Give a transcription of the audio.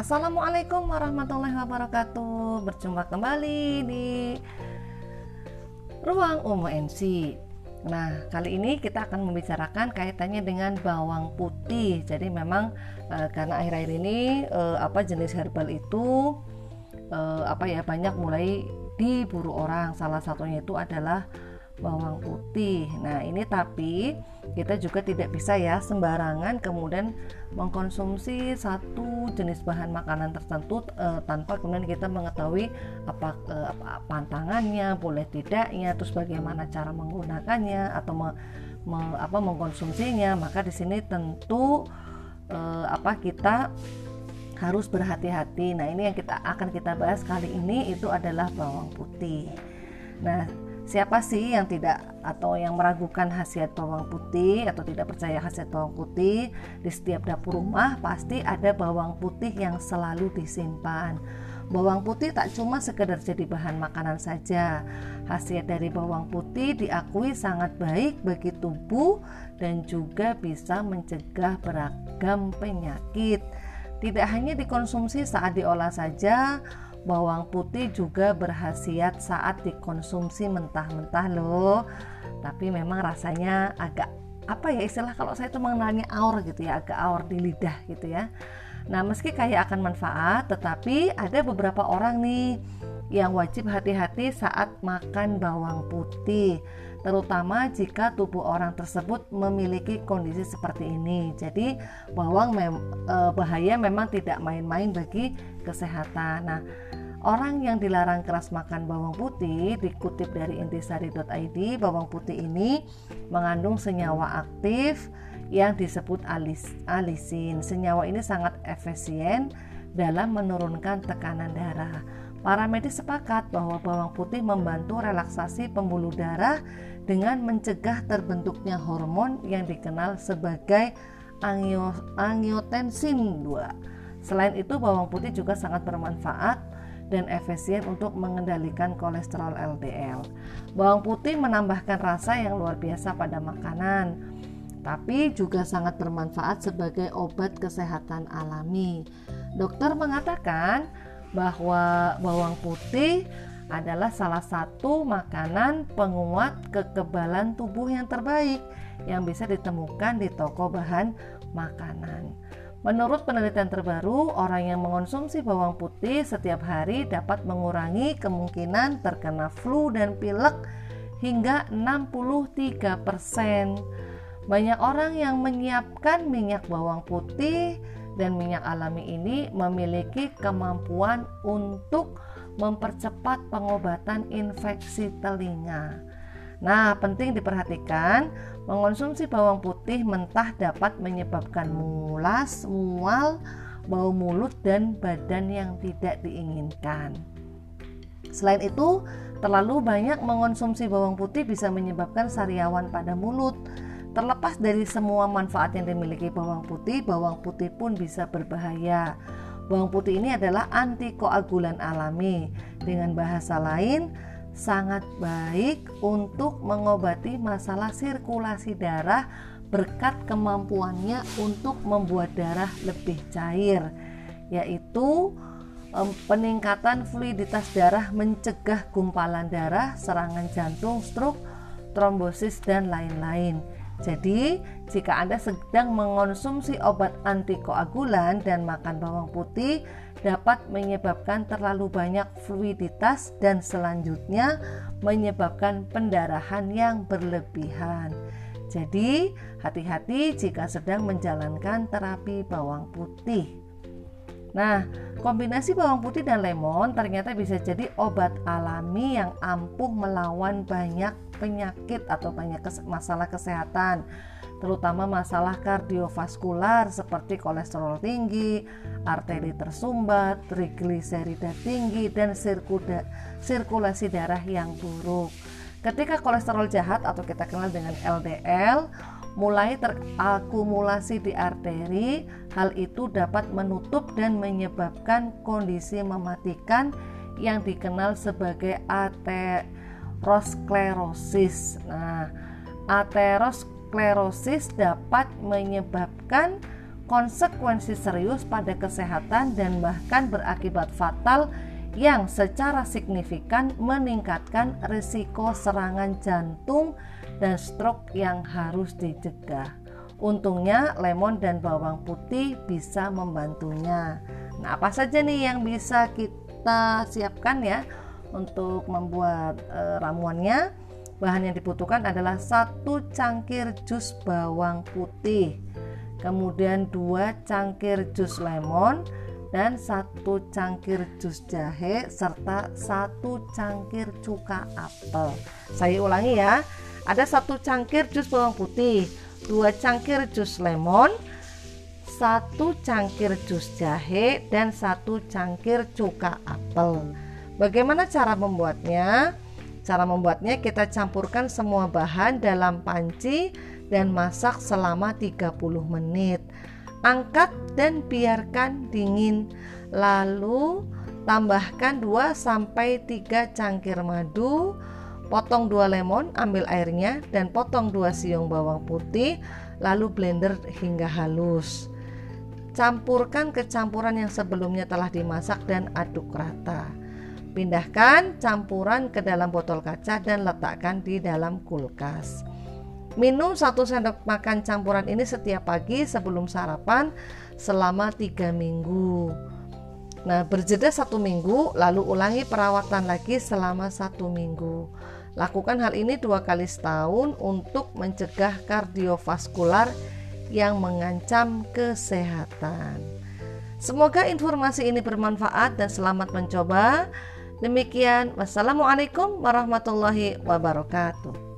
Assalamualaikum warahmatullahi wabarakatuh. Berjumpa kembali di ruang UMNC. Nah, kali ini kita akan membicarakan kaitannya dengan bawang putih. Jadi memang e, karena akhir-akhir ini e, apa jenis herbal itu e, apa ya banyak mulai diburu orang. Salah satunya itu adalah bawang putih. Nah, ini tapi kita juga tidak bisa ya sembarangan kemudian mengkonsumsi satu jenis bahan makanan tertentu e, tanpa kemudian kita mengetahui apa, e, pantangannya, boleh tidaknya, terus bagaimana cara menggunakannya atau me, me, apa mengkonsumsinya. Maka di sini tentu e, apa kita harus berhati-hati. Nah, ini yang kita akan kita bahas kali ini itu adalah bawang putih. Nah, Siapa sih yang tidak atau yang meragukan khasiat bawang putih atau tidak percaya khasiat bawang putih? Di setiap dapur rumah pasti ada bawang putih yang selalu disimpan. Bawang putih tak cuma sekedar jadi bahan makanan saja. Khasiat dari bawang putih diakui sangat baik bagi tubuh dan juga bisa mencegah beragam penyakit. Tidak hanya dikonsumsi saat diolah saja, bawang putih juga berhasiat saat dikonsumsi mentah-mentah loh. Tapi memang rasanya agak apa ya istilah kalau saya itu mengenalnya aur gitu ya agak aur di lidah gitu ya. Nah meski kaya akan manfaat tetapi ada beberapa orang nih yang wajib hati-hati saat makan bawang putih terutama jika tubuh orang tersebut memiliki kondisi seperti ini. Jadi bawang mem eh, bahaya memang tidak main-main bagi kesehatan. Nah, Orang yang dilarang keras makan bawang putih dikutip dari intisari.id, bawang putih ini mengandung senyawa aktif yang disebut alis, alisin. Senyawa ini sangat efisien dalam menurunkan tekanan darah. Para medis sepakat bahwa bawang putih membantu relaksasi pembuluh darah dengan mencegah terbentuknya hormon yang dikenal sebagai angiotensin 2. Selain itu, bawang putih juga sangat bermanfaat dan efisien untuk mengendalikan kolesterol LDL. Bawang putih menambahkan rasa yang luar biasa pada makanan, tapi juga sangat bermanfaat sebagai obat kesehatan alami. Dokter mengatakan bahwa bawang putih adalah salah satu makanan penguat kekebalan tubuh yang terbaik yang bisa ditemukan di toko bahan makanan. Menurut penelitian terbaru, orang yang mengonsumsi bawang putih setiap hari dapat mengurangi kemungkinan terkena flu dan pilek hingga 63%. Banyak orang yang menyiapkan minyak bawang putih dan minyak alami ini memiliki kemampuan untuk mempercepat pengobatan infeksi telinga. Nah, penting diperhatikan, mengonsumsi bawang putih mentah dapat menyebabkan mulas, mual, bau mulut, dan badan yang tidak diinginkan. Selain itu, terlalu banyak mengonsumsi bawang putih bisa menyebabkan sariawan pada mulut. Terlepas dari semua manfaat yang dimiliki bawang putih, bawang putih pun bisa berbahaya. Bawang putih ini adalah antikoagulan alami. Dengan bahasa lain, sangat baik untuk mengobati masalah sirkulasi darah berkat kemampuannya untuk membuat darah lebih cair yaitu peningkatan fluiditas darah mencegah gumpalan darah, serangan jantung, stroke, trombosis dan lain-lain. Jadi, jika Anda sedang mengonsumsi obat antikoagulan dan makan bawang putih, dapat menyebabkan terlalu banyak fluiditas dan selanjutnya menyebabkan pendarahan yang berlebihan. Jadi, hati-hati jika sedang menjalankan terapi bawang putih. Nah, kombinasi bawang putih dan lemon ternyata bisa jadi obat alami yang ampuh melawan banyak penyakit atau banyak masalah kesehatan terutama masalah kardiovaskular seperti kolesterol tinggi, arteri tersumbat, trigliserida tinggi, dan sirkulasi darah yang buruk. Ketika kolesterol jahat atau kita kenal dengan LDL mulai terakumulasi di arteri, hal itu dapat menutup dan menyebabkan kondisi mematikan yang dikenal sebagai aterosklerosis. Nah, aterosklerosis dapat menyebabkan konsekuensi serius pada kesehatan dan bahkan berakibat fatal yang secara signifikan meningkatkan risiko serangan jantung dan stroke yang harus dicegah. Untungnya lemon dan bawang putih bisa membantunya. Nah, apa saja nih yang bisa kita siapkan ya untuk membuat e, ramuannya? Bahan yang dibutuhkan adalah satu cangkir jus bawang putih, kemudian dua cangkir jus lemon, dan satu cangkir jus jahe serta satu cangkir cuka apel. Saya ulangi ya, ada satu cangkir jus bawang putih, dua cangkir jus lemon, satu cangkir jus jahe dan satu cangkir cuka apel. Bagaimana cara membuatnya? Cara membuatnya kita campurkan semua bahan dalam panci dan masak selama 30 menit. Angkat dan biarkan dingin. Lalu tambahkan 2 sampai 3 cangkir madu, potong 2 lemon, ambil airnya dan potong 2 siung bawang putih, lalu blender hingga halus. Campurkan ke campuran yang sebelumnya telah dimasak dan aduk rata. Pindahkan campuran ke dalam botol kaca dan letakkan di dalam kulkas. Minum satu sendok makan campuran ini setiap pagi sebelum sarapan selama tiga minggu. Nah, berjeda satu minggu, lalu ulangi perawatan lagi selama satu minggu. Lakukan hal ini dua kali setahun untuk mencegah kardiovaskular yang mengancam kesehatan. Semoga informasi ini bermanfaat dan selamat mencoba. Demikian, wassalamualaikum warahmatullahi wabarakatuh.